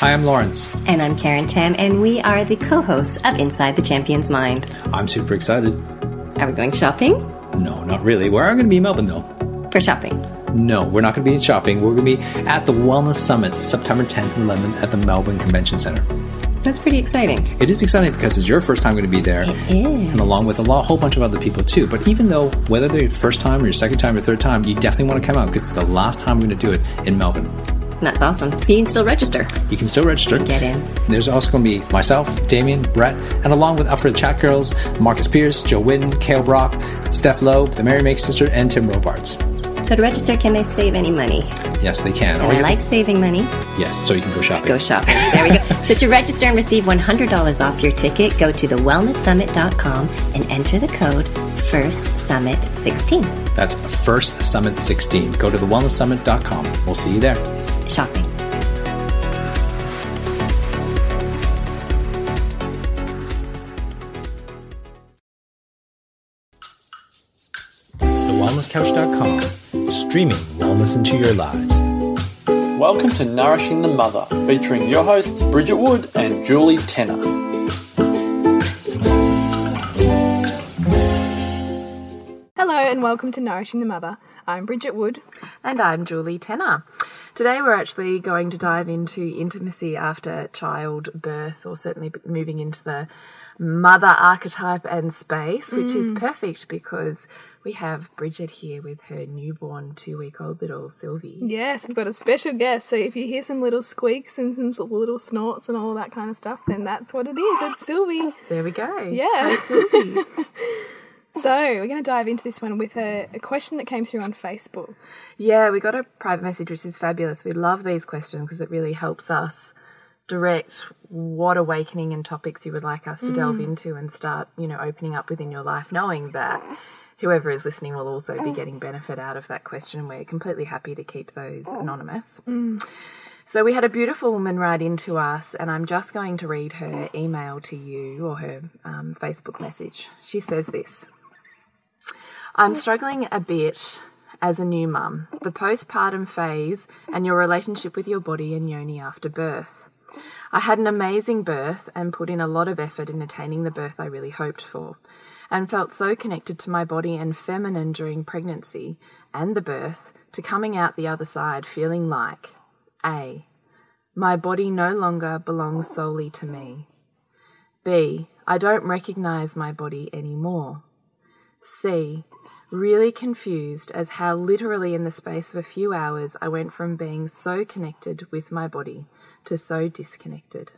Hi, I'm Lawrence. And I'm Karen Tam, and we are the co hosts of Inside the Champion's Mind. I'm super excited. Are we going shopping? No, not really. We're going to be in Melbourne, though. For shopping? No, we're not going to be in shopping. We're going to be at the Wellness Summit September 10th and 11th at the Melbourne Convention Center. That's pretty exciting. It is exciting because it's your first time going to be there. It is. And along with a lot, whole bunch of other people too. But even though, whether they're your first time or your second time or third time, you definitely want to come out because it's the last time we're going to do it in Melbourne. That's awesome. So you can still register. You can still register. Get in. There's also going to be myself, Damien, Brett, and along with Alfred Chat Girls, Marcus Pierce, Jo Whitton, Kale Brock, Steph Lowe, the Mary Make Sister, and Tim Robards. So to register, can they save any money? Yes, they can. And I like saving money. Yes, so you can go shopping. Go shopping. There we go. so to register and receive $100 off your ticket, go to thewellnesssummit.com and enter the code FIRSTSUMMIT16. That's First Summit 16. Go to thewellnesssummit.com. We'll see you there. Shopping. TheWellnessCouch.com, streaming wellness into your lives. Welcome to Nourishing the Mother, featuring your hosts Bridget Wood and Julie Tenner. Hello and welcome to Nourishing the Mother. I'm Bridget Wood. And I'm Julie Tenner. Today we're actually going to dive into intimacy after childbirth, or certainly moving into the mother archetype and space, which mm. is perfect because we have Bridget here with her newborn two week old little Sylvie. Yes, we've got a special guest. So if you hear some little squeaks and some little snorts and all that kind of stuff, then that's what it is. It's Sylvie. There we go. Yeah. Sylvie. So, we're going to dive into this one with a, a, question that came through on Facebook. Yeah, we got a private message, which is fabulous. We love these questions because it really helps us direct what awakening and topics you would like us to mm. delve into and start, you know, opening up within your life, knowing that whoever is listening will also be getting benefit out of that question. We're completely happy to keep those anonymous. Mm. So we had a beautiful woman write into us, and I'm just going to read her email to you or her um, Facebook message. She says this. I'm struggling a bit as a new mum, the postpartum phase, and your relationship with your body and yoni after birth. I had an amazing birth and put in a lot of effort in attaining the birth I really hoped for, and felt so connected to my body and feminine during pregnancy and the birth to coming out the other side feeling like A. My body no longer belongs solely to me. B. I don't recognize my body anymore. C really confused as how literally in the space of a few hours I went from being so connected with my body to so disconnected.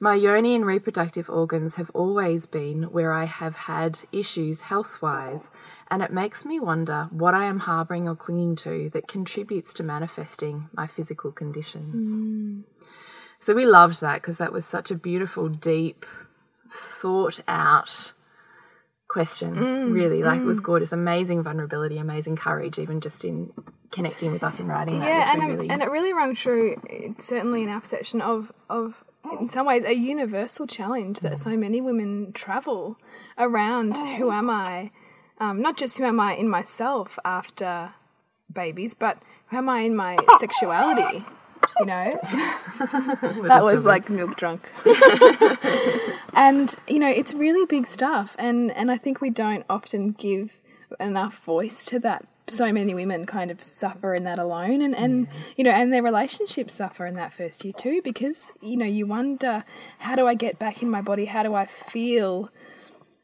My yoni and reproductive organs have always been where I have had issues health wise, and it makes me wonder what I am harbouring or clinging to that contributes to manifesting my physical conditions. Mm. So we loved that because that was such a beautiful, deep, thought out question. Mm, really like mm. it was mm. gorgeous. Amazing vulnerability amazing courage even just in connecting with us and writing. That yeah and, really... and it really rang true certainly in our perception of of in some ways a universal challenge that so many women travel around. Who am i? Um, not just who am i in myself after babies but who am i in my sexuality you know? That was like milk drunk and you know it's really big stuff. And and i think we don't often give enough voice to that. So many women kind of suffer in that alone. And and you know and their relationships suffer in that first year too because you know you wonder how do i get back in my body? How do i feel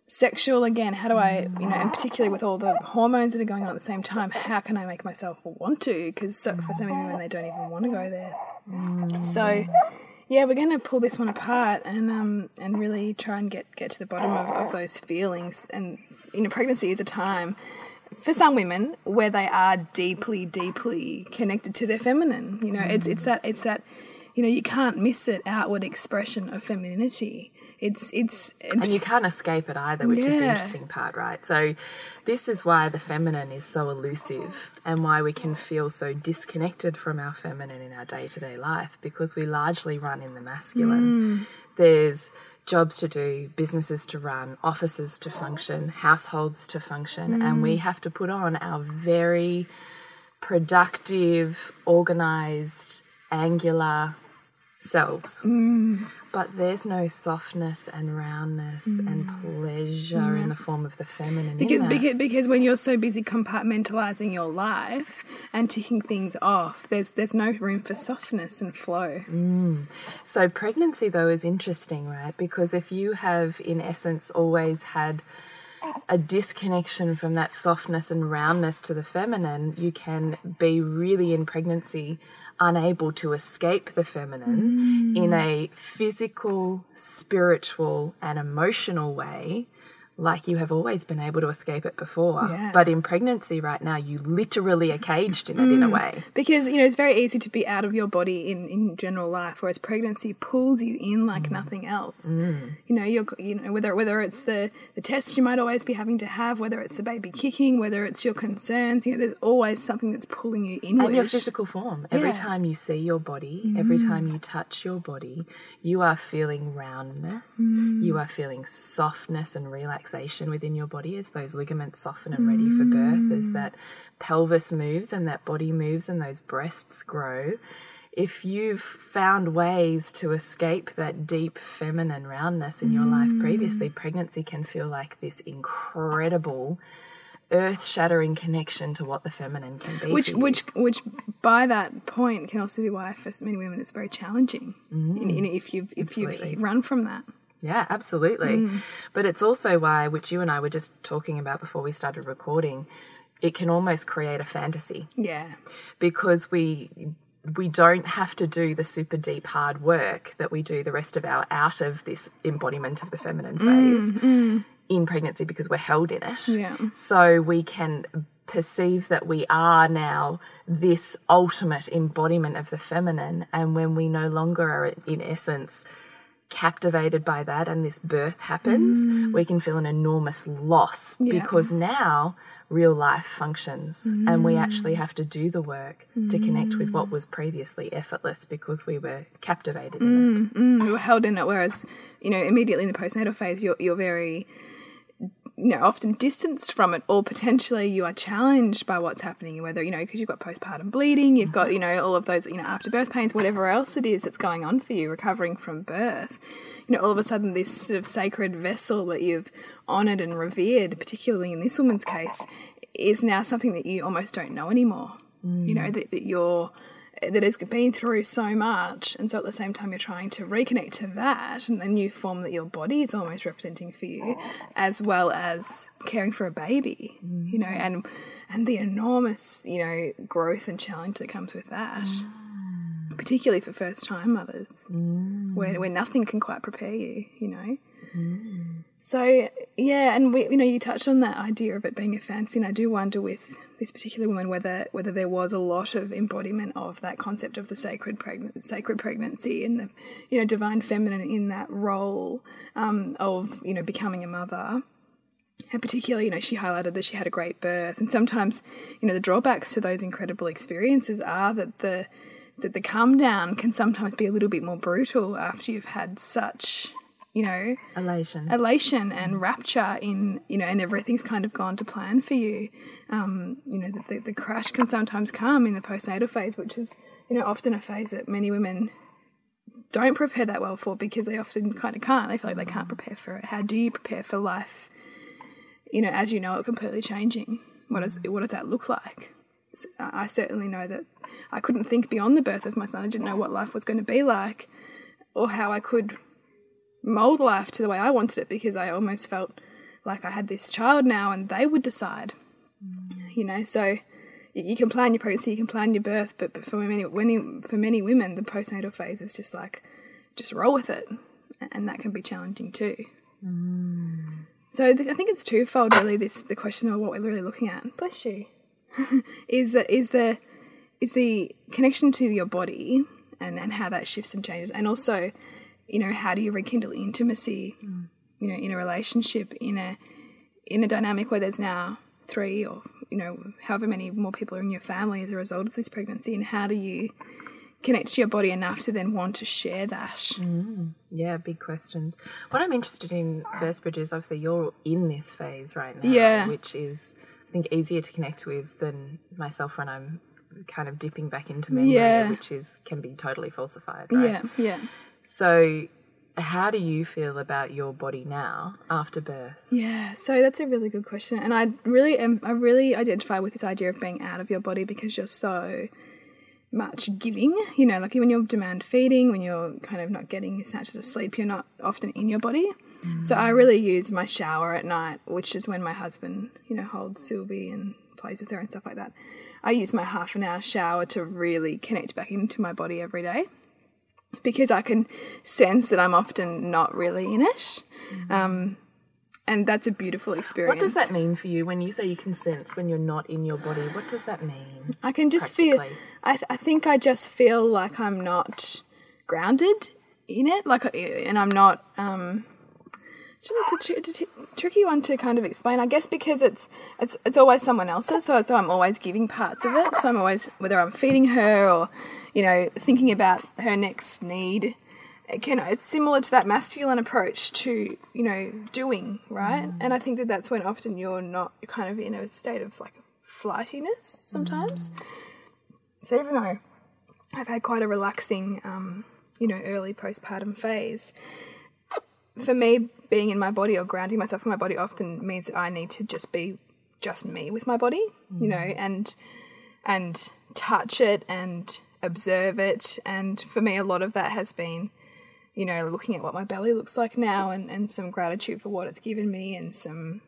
sexual again? How do i you know and particularly with all the hormones that are going on at the same time how can i make myself want to? Because so, for so many women they don't even want to go there. Mm. so yeah we're going to pull this one apart and um and really try and get get to the bottom of, of those feelings and you know pregnancy is a time for some women where they are deeply deeply connected to their feminine you know mm. it's it's that it's that you know you can't miss it outward expression of femininity it's, it's, and you can't escape it either, which yeah. is the interesting part, right? So this is why the feminine is so elusive and why we can feel so disconnected from our feminine in our day-to-day life because we largely run in the masculine. Mm. There's jobs to do, businesses to run, offices to function, households to function, mm. and we have to put on our very productive, organized, angular, selves. Mm. But there's no softness and roundness and pleasure in the form of the feminine. Mm. Because, because because when you're so busy compartmentalizing your life and ticking things off, there's there's no room for softness and flow. So, pregnancy, though, is interesting, right? Because if you have, in essence, always had a disconnection from that softness and roundness to the feminine, you can be really in pregnancy unable to escape the feminine mm. in a physical, spiritual, and emotional way. Like you have always been able to escape it before. Yeah. But in pregnancy right now, you literally are caged in it in a way. Because you know it's very easy to be out of your body in, in general life, whereas pregnancy pulls you in like nothing else. You know, you're you know whether whether it's the the tests you might always be having to have, whether it's the baby kicking, whether it's your concerns. You know, there's always something that's pulling you in. And your physical form. Every Yeah. Mm. time you see your body, every time you touch your body, you are feeling roundness. Mm. You are feeling softness and relaxation within your body as those ligaments soften and ready for birth, as Mm. that pelvis moves and that body moves and those breasts grow. If you've found ways to escape that deep feminine roundness in your life previously, Mm. pregnancy can feel like this incredible earth shattering connection to what the feminine can be. which which which by that point can also be why for so many women it's very challenging. You know, if you've if you've run from that. Yeah, absolutely. Mm. But it's also why, which you and I were just talking about before we started recording, it can almost create a fantasy Yeah. because we we don't have to do the super deep hard work that we do the rest of our out of this embodiment of the feminine mm, phase mm. in pregnancy because we're held in it. Yeah. So we can perceive that we are now this ultimate embodiment of the feminine and when we no longer are in essence captivated by that and this birth happens, we mm. can feel an enormous loss because now real life functions and we actually mm. have to do the work to connect with what mm. was previously effortless because we were captivated in it. we were held in it. Whereas, you know, immediately in the postnatal phase, you're you're very, you know, often distanced from it, or potentially you are challenged by what's happening. Whether you know, because you've got postpartum bleeding, you've got you know all of those you know after birth pains, whatever else it is that's going on for you, recovering from birth. You know, all of a sudden, this sort of sacred vessel that you've honoured and revered, particularly in this woman's case, is now something that you almost don't know anymore. You know mm. that, that you're that has been through so much, and so at the same time you're trying to reconnect to that and the new form that your body is almost representing for you, oh. as well as caring for a baby, you know, and and the enormous you know growth and challenge that comes with that, mm. particularly for first time mothers, mm. where where nothing can quite prepare you, you know. Mm. So yeah, and we you know you touched on that idea of it being a fancy, and I do wonder with this particular woman whether whether there was a lot of embodiment of that concept of the sacred pregnant sacred pregnancy and the you know divine feminine in that role um, of you know becoming a mother. And particularly, you know, she highlighted that she had a great birth, and sometimes, you know, the drawbacks to those incredible experiences are that the that the come down can sometimes be a little bit more brutal after you've had such, you know, Elation. elation and rapture in you know and everything's kind of gone to plan for you. Um, you know the, the, the crash can sometimes come in the postnatal phase which is you know often a phase that many women don't prepare that well for because they often kind of can't. They feel like they can't prepare for it. How do you prepare for life? You know as you know it completely changing. What does what does that look like? So I I certainly know that I couldn't think beyond the birth of my son. I didn't know what life was going to be like or how I could mold life to the way I wanted it because I almost felt like I had this child now and they would decide. You know, so you, can plan your pregnancy, you can plan your birth, but, but for many, when, for many women, the postnatal phase is just like, just roll with it, and that can be challenging too. Mm. So th- I think it's twofold, really. This the question of what we're really looking at. Bless you. is the is the is the connection to your body and and how that shifts and changes, and also you know how do you rekindle intimacy mm. you know in a relationship in a in a dynamic where there's now three or you know however many more people are in your family as a result of this pregnancy and how do you connect to your body enough to then want to share that mm. Yeah, big questions. What I'm interested in first, Bridget, is obviously you're in this phase right now, Yeah. which is I think easier to connect with than myself when I'm kind of dipping back into memory, Yeah. which is can be totally falsified, right? Yeah, yeah. So, how do you feel about your body now after birth? Yeah, so that's a really good question, and I really am. I really identify with this idea of being out of your body because you're so much giving. You know, like when you're demand feeding, when you're kind of not getting your snatches of sleep, you're not often in your body. So I mm. really use my shower at night, which is when my husband, you know, holds Sylvie and plays with her and stuff like that. I use my half an hour shower to really connect back into my body every day because I can sense that I'm often not really in it. Um, and that's a beautiful experience. What does that mean for you when you say you can sense when you're not in your body? What does that mean? I can just feel. I, th- I think I just feel like I'm not grounded in it, like, and I'm not. Um, it's really tr- tr- tricky one to kind of explain. I guess because it's it's it's always someone else's, so so I'm always giving parts of it. So I'm always whether I'm feeding her or, you know, thinking about her next need. It can it's similar to that masculine approach to you know doing right, mm. and I think that that's when often you're not you're kind of in a state of like flightiness sometimes. Mm. So even though I've had quite a relaxing, um, you know, early postpartum phase, for me, being in my body or grounding myself in my body often means that I need to just be just me with my body, you mm. know, and and touch it and observe it. And for me, a lot of that has been, you know, looking at what my belly looks like now and, and some gratitude for what it's given me and some,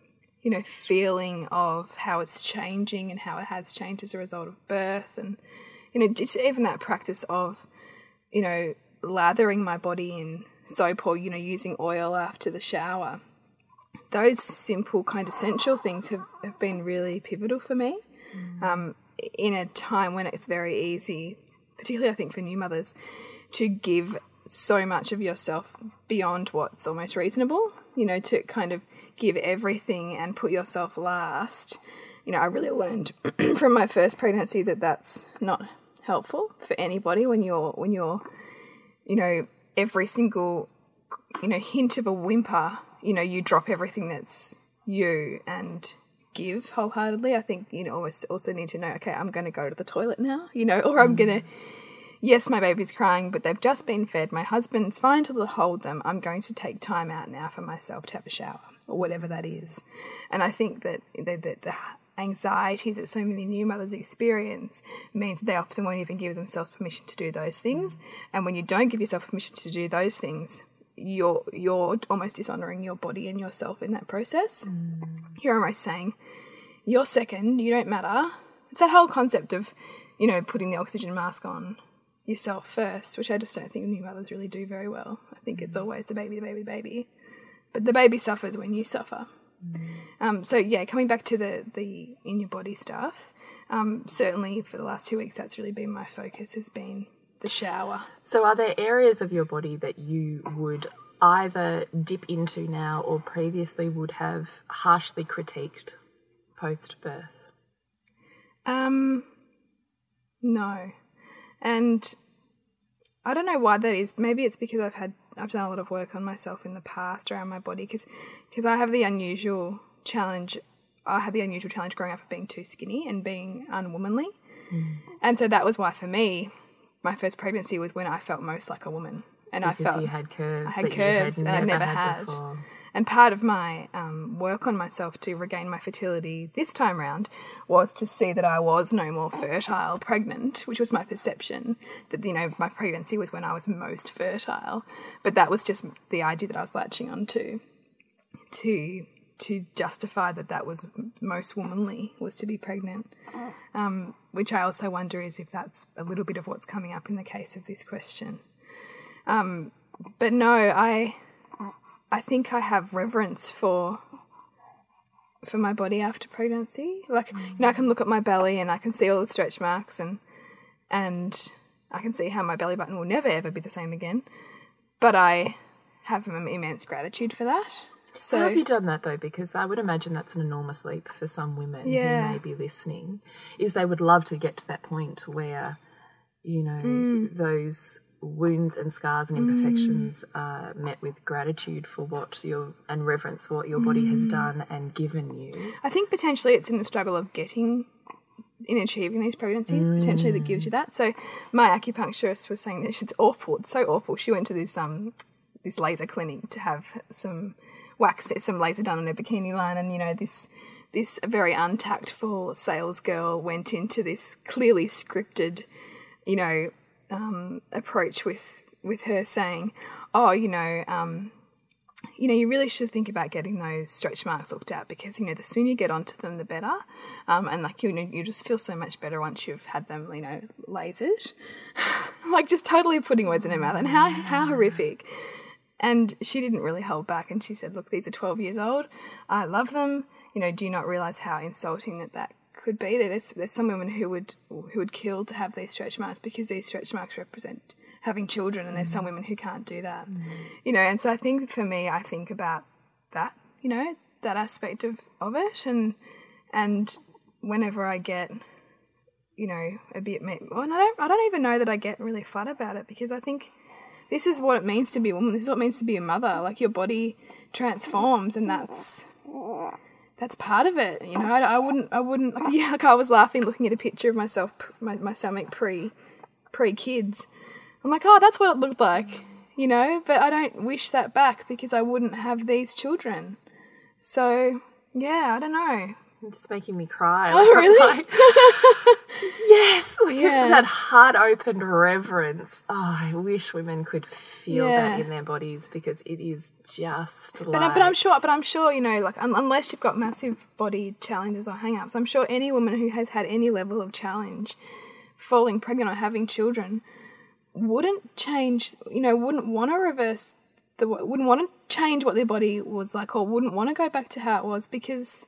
you know, feeling of how it's changing and how it has changed as a result of birth and, you know, just even that practice of, you know, lathering my body in soap or, you know, using oil after the shower. Those simple, kind of essential things have, have been really pivotal for me um, in a time when it's very easy, particularly I think for new mothers, to give so much of yourself beyond what's almost reasonable, you know, to kind of give everything and put yourself last. You know, I really learned from my first pregnancy that that's not helpful for anybody when you're when you're you know every single you know hint of a whimper you know you drop everything that's you and give wholeheartedly. I think you know almost also need to know okay i'm going to go to the toilet now you know or i'm going to mm. yes my baby's crying but they've just been fed. My husband's fine to hold them. I'm going to take time out now for myself to have a shower or whatever that is. And i think that the, the, the anxiety that so many new mothers experience means they often won't even give themselves permission to do those things. Mm. And when you don't give yourself permission to do those things you're you're almost dishonoring your body and yourself in that process. You're almost saying you're second you don't matter. It's that whole concept of you know putting the oxygen mask on yourself first which i just don't think new mothers really do very well. I think it's always the baby the baby the baby. But the baby suffers when you suffer. Um, so yeah, coming back to the the in your body stuff, um, certainly for the last two weeks, that's really been my focus. Has been the shower. So, are there areas of your body that you would either dip into now or previously would have harshly critiqued post birth? Um, no, and I don't know why that is. Maybe it's because I've had I've done a lot of work on myself in the past around my body because because I have the unusual challenge. I had the unusual challenge growing up of being too skinny and being unwomanly, and so that was why for me, my first pregnancy was when I felt most like a woman, and I felt you had curves. I had curves and I never had. had. before. And part of my um, work on myself to regain my fertility this time round was to see that I was no more fertile pregnant, which was my perception that, you know, my pregnancy was when I was most fertile. But that was just the idea that I was latching on to, to, to justify that that was most womanly, was to be pregnant. Um, which I also wonder is if that's a little bit of what's coming up in the case of this question. Um, but no, I I think I have reverence for for my body after pregnancy. Like you know, I can look at my belly and I can see all the stretch marks and and I can see how my belly button will never ever be the same again. But I have im- immense gratitude for that. How have you done that though? Because I would imagine that's an enormous leap for some women Yeah. who may be listening. Is they would love to get to that point where, you know, Mm. those wounds and scars and imperfections are met with gratitude for what your and reverence for what your body Mm. has done and given you. I think potentially it's in the struggle of getting in achieving these pregnancies potentially that gives you that. So my acupuncturist was saying that it's awful. It's so awful. She went to this um this laser clinic to have some wax some laser done on her bikini line and you know this this very untactful sales girl went into this clearly scripted you know um, approach with with her saying oh you know um, you know, you really should think about getting those stretch marks looked at because you know the sooner you get onto them, the better. Um, and like you know, you just feel so much better once you've had them, you know, lasered. like just totally putting words in her mouth, and how how horrific. And she didn't really hold back, and she said, "Look, these are twelve years old. I love them. You know, do you not realize how insulting that that could be? There's there's some women who would who would kill to have these stretch marks because these stretch marks represent." having children and there's some mm. women who can't do that mm. you know and so i think for me i think about that you know that aspect of, of it and and whenever i get you know a bit well, I don't I don't even know that I get really flat about it because I think this is what it means to be a woman. This is what it means to be a mother. Like your body transforms, and that's that's part of it. You know, I, I wouldn't I wouldn't like yeah. Like I was laughing looking at a picture of myself, my, my stomach pre pre kids. I'm like, oh, that's what it looked like, you know. But I don't wish that back because I wouldn't have these children. So yeah, I don't know. It's making me cry. Oh, really? Like, yes, look Yeah. at that heart opened reverence. Oh, I wish women could feel that in their bodies because it is just But, like. I- but I'm sure, but I'm sure, you know, like un- unless you've got massive body challenges or hang-ups, I'm sure any woman who has had any level of challenge, falling pregnant or having children, wouldn't change, you know, wouldn't want to reverse the, wouldn't want to change what their body was like, or wouldn't want to go back to how it was because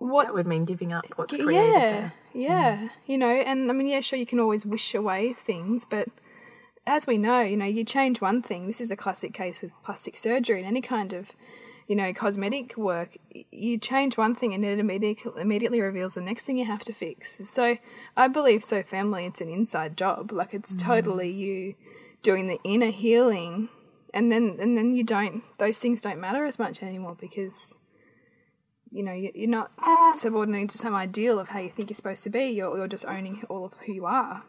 what that would mean giving up what's yeah, created there. Mm. yeah, you know, and I mean, yeah, sure, you can always wish away things, but as we know, you know, you change one thing. This is a classic case with plastic surgery and any kind of, you know, cosmetic work. You change one thing and it immediately immediately reveals the next thing you have to fix. So I believe so firmly it's an inside job. Like it's mm. totally you doing the inner healing, and then and then you don't. Those things don't matter as much anymore because you know, you- you're not ah. subordinating to some ideal of how you think you're supposed to be. You're, you're just owning all of who you are.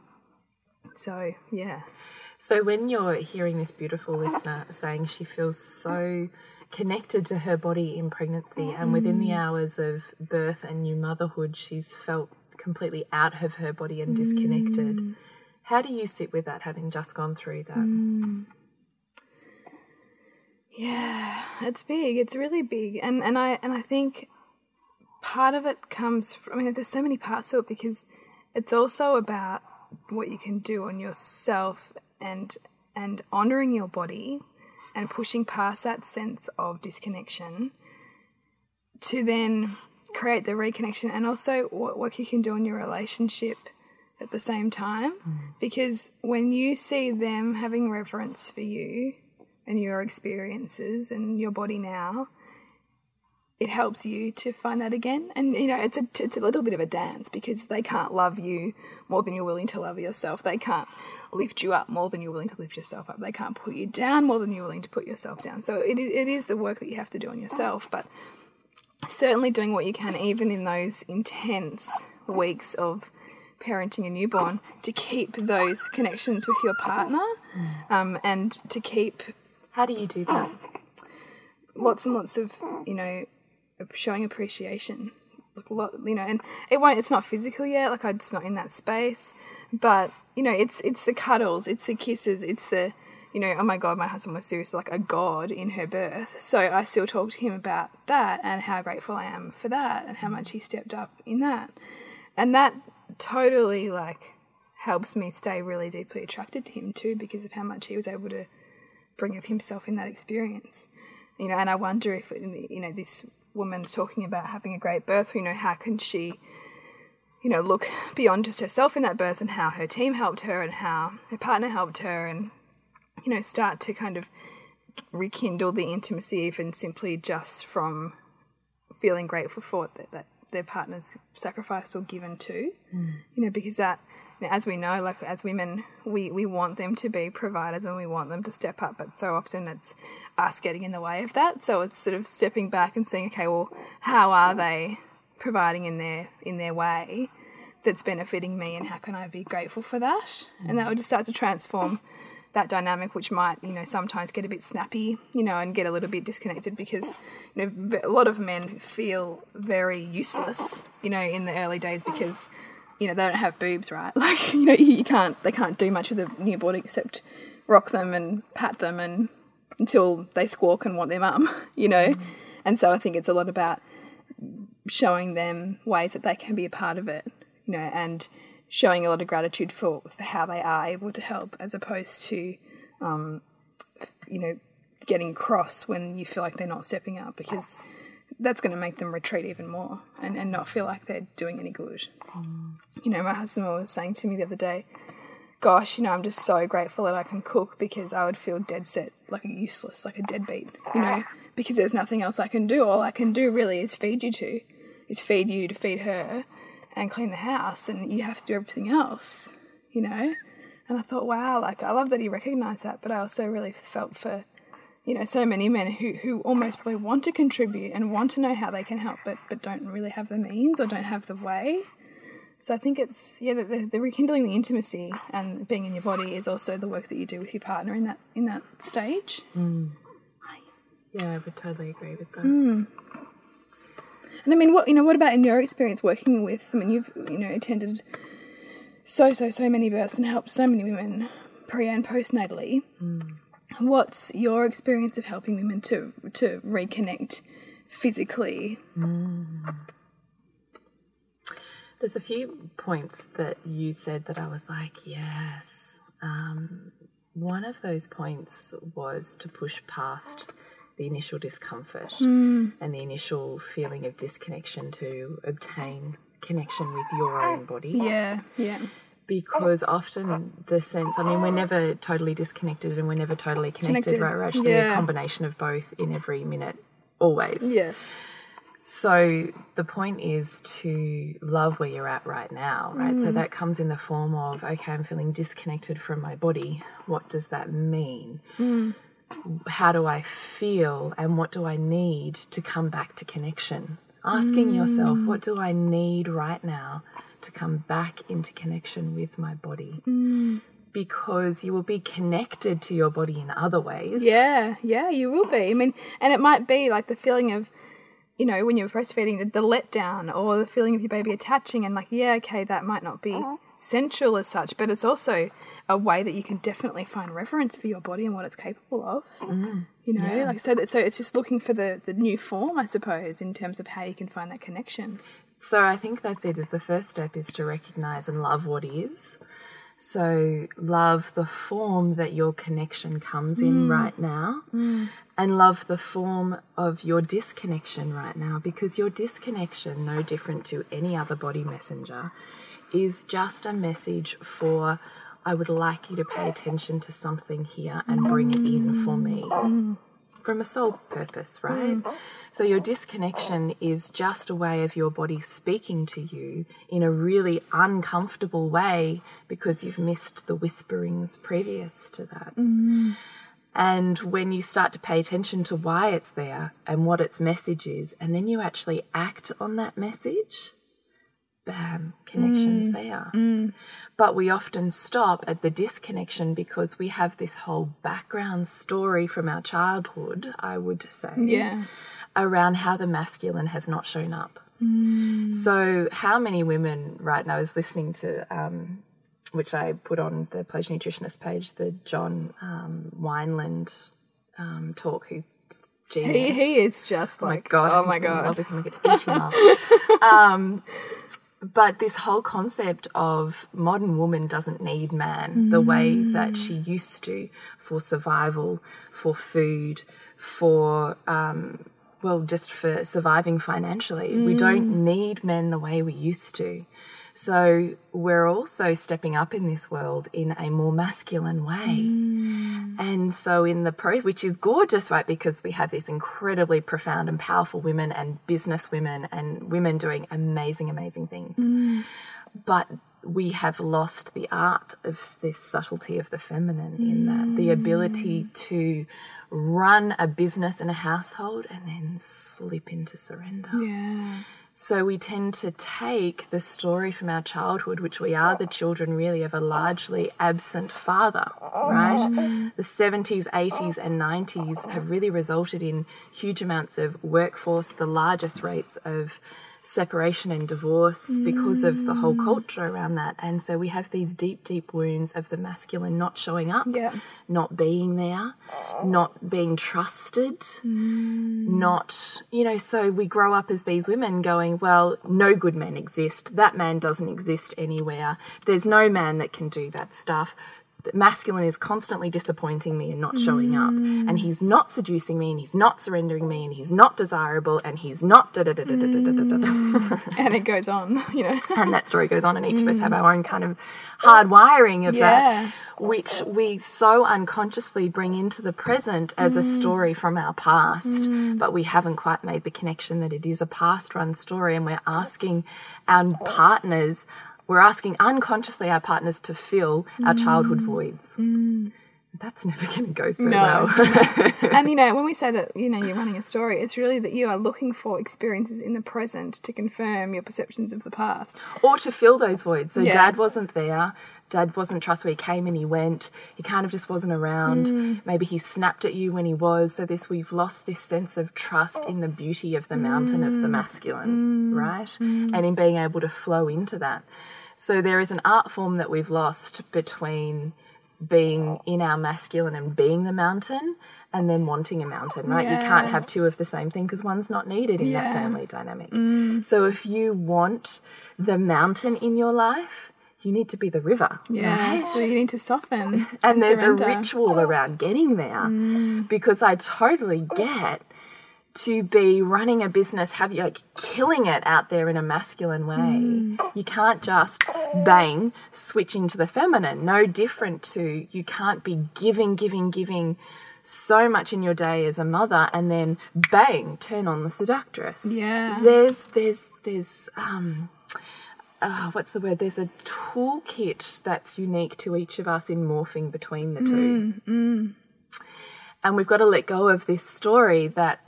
So, yeah. So when you're hearing this beautiful listener saying she feels so connected to her body in pregnancy and within the mm. hours of birth and new motherhood she's felt completely out of her body and disconnected. Mm. How do you sit with that having just gone through that? Mm. Yeah, it's big. It's really big. And and I and I think part of it comes from I mean there's so many parts to it because it's also about what you can do on yourself and and honoring your body and pushing past that sense of disconnection to then create the reconnection and also what work you can do in your relationship at the same time. Mm. Because when you see them having reverence for you and your experiences and your body now it helps you to find that again. And you know it's a it's a little bit of a dance because they can't love you more than you're willing to love yourself. They can't lift you up more than you're willing to lift yourself up. They can't put you down more than you're willing to put yourself down. So it, it is the work that you have to do on yourself but certainly doing what you can even in those intense weeks of parenting a newborn to keep those connections with your partner um, and to keep How do you do that? lots and lots of you know showing appreciation. Like a lot you know and it won't it's not physical yet like i'm just not in that space. But you know it's it's the cuddles it's the kisses it's the you know oh my god my husband was seriously like a god in her birth. So i still talk to him about that and how grateful i am for that and how much he stepped up in that. And that totally like helps me stay really deeply attracted to him too because of how much he was able to bring of himself in that experience. You know and i wonder if you know this woman's talking about having a great birth you know how can she you know look beyond just herself in that birth and how her team helped her and how her partner helped her and you know start to kind of rekindle the intimacy even simply just from feeling grateful for what that, that their partners sacrificed or given to hmm. you know because that as we know like as women we we want them to be providers and we want them to step up but so often it's us getting in the way of that so it's sort of stepping back and saying okay well how are they providing in their in their way that's benefiting me and how can I be grateful for that? And that would just start to transform that dynamic which might, you know, sometimes get a bit snappy, you know, and get a little bit disconnected because, you know, a lot of men feel very useless, you know, in the early days because you know they don't have boobs right like you know you can't they can't do much with a newborn except rock them and pat them and until they squawk and want their mum you know? And so i think it's a lot about showing them ways that they can be a part of it you know and showing a lot of gratitude for, for how they are able to help as opposed to um, you know getting cross when you feel like they're not stepping up because that's going to make them retreat even more and, and not feel like they're doing any good. You know, my husband was saying to me the other day, Gosh, you know, I'm just so grateful that I can cook because I would feel dead set, like a useless, like a deadbeat, you know, because there's nothing else I can do. All I can do really is feed you two, is feed you to feed her and clean the house, and you have to do everything else, you know? And I thought, wow, like I love that he recognized that, but I also really felt for you know, so many men who, who almost probably want to contribute and want to know how they can help, but, but don't really have the means or don't have the way. So I think it's yeah, the, the, the rekindling the intimacy and being in your body is also the work that you do with your partner in that in that stage. Mm. Yeah, I would totally agree with that. Mm. And I mean, what you know, what about in your experience working with? I mean, you've you know attended so so so many births and helped so many women pre and postnatally. Mm. What's your experience of helping women to to reconnect physically? There's a few points that you said that I was like, yes. Um, one of those points was to push past the initial discomfort and the initial feeling of disconnection to obtain connection with your own body. Yeah, yeah, Because often the sense, I mean, we're never totally disconnected and we're never totally connected, Connected, right? We're actually yeah. a combination of both in every minute, always. yes, So the point is to love where you're at right now, right? So mm. that comes in the form of okay, I'm feeling disconnected from my body. What does that mean? Mm. How do I feel and what do I need to come back to connection? Asking yourself, mm. what do I need right now to come back into connection with my body? Because you will be connected to your body in other ways. yeah, yeah. You will be. I mean, and it might be like the feeling of, you know, when you're breastfeeding, the, the letdown or the feeling of your baby attaching, and like, yeah, okay, that might not be uh-huh. sensual as such, but it's also a way that you can definitely find reverence for your body and what it's capable of. Mm. You know, like so that so it's just looking for the the new form, I suppose, in terms of how you can find that connection. So I think that's it. Is the first step is to recognize and love what is. So love the form that your connection comes in mm. right now, mm. And love the form of your disconnection right now. Because your disconnection, no different to any other body messenger, is just a message for. I would like you to pay attention to something here and bring it in for me from a soul purpose, right? So your disconnection is just a way of your body speaking to you in a really uncomfortable way because you've missed the whisperings previous to that. And when you start to pay attention to why it's there and what its message is, and then you actually act on that message, bam, connections mm. there. Mm. But we often stop at the disconnection because we have this whole background story from our childhood, I would say, Yeah. around how the masculine has not shown up. Mm. So, how many women right now is listening to, um, which I put on the Pleasure Nutritionist page, the John um, Wineland um, talk, who's genius. He, he is just Oh my like, god! oh my love god, with him. Eat him up. um, but this whole concept of modern woman doesn't need man the way that she used to for survival, for food, for um, well, just for surviving financially. We don't need men the way we used to. So we're also stepping up in this world in a more masculine way. Mm. And so in the pro, which is gorgeous, right? Because we have these incredibly profound and powerful women and business women and women doing amazing, amazing things. Mm. But we have lost the art of this subtlety of the feminine in that the mm. ability to run a business and a household and then slip into surrender yeah, So we tend to take the story from our childhood, which we are the children really of a largely absent father, right? The 70s, 80s, and 90s have really resulted in huge amounts of workforce, the largest rates of separation and divorce because of the whole mm. culture around that. And so we have these deep, deep wounds of the masculine not showing up, Yeah. not being there, oh. not being trusted, mm. not, you know, so we grow up as these women going, well, no good men exist. That man doesn't exist anywhere. There's no man that can do that stuff. The masculine is constantly disappointing me and not showing up. Mm. And he's not seducing me and he's not surrendering me and he's not desirable and he's not da da da da da da da da da. Mm. And it goes on, you know. And that story goes on, and each of us have mm. our own kind of hard wiring of Yeah. that, which we so unconsciously bring into the present as a story from our past, but we haven't quite made the connection that it is a past run story, and we're asking our partners, we're asking unconsciously our partners to fill our childhood voids. That's never going to go so No. well. and you know, when we say that, you know, you're running a story, it's really that you are looking for experiences in the present to confirm your perceptions of the past. or to fill those voids. So Yeah. dad wasn't there. Dad wasn't trustworthy. He came and he went. He kind of just wasn't around. Mm. Maybe he snapped at you when he was. So this we've lost this sense of trust in the beauty of the mountain of the Mm. masculine, right? And in being able to flow into that. So there is an art form that we've lost between being in our masculine and being the mountain and then wanting a mountain, right? You can't have two of the same thing because one's not needed in that family dynamic. Mm. So if you want the mountain in your life, you need to be the river. Yeah. So you need to soften. And there's surrender. a ritual around getting there mm. because I totally get to be running a business, have you like killing it out there in a masculine way. You can't just bang, switch into the feminine. No different to you can't be giving, giving, giving so much in your day as a mother and then bang, turn on the seductress. Yeah. There's there's there's um uh, what's the word? There's a toolkit that's unique to each of us in morphing between the two. And we've got to let go of this story that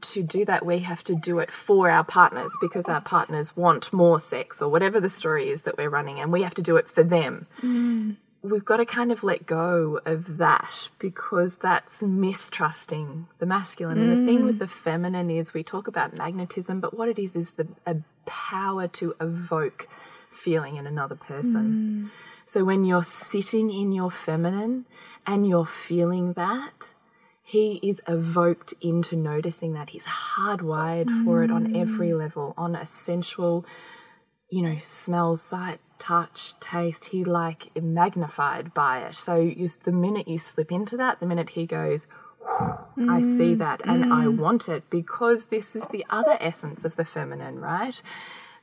to do that, we have to do it for our partners because our partners want more sex or whatever the story is that we're running, and we have to do it for them. Mm. We've got to kind of let go of that because that's mistrusting the masculine. And the thing with the mm. feminine is we talk about magnetism, but what it is is the a power to evoke feeling in another person. Mm. So when you're sitting in your feminine and you're feeling that, he is evoked into noticing that. He's hardwired for it on every mm. level, on a sensual, you know, smell, sight, touch, taste. He like magnified by it. So you, the minute you slip into that, the minute he goes, I see mm, that and I mm. want it because this is the other essence of the feminine, right?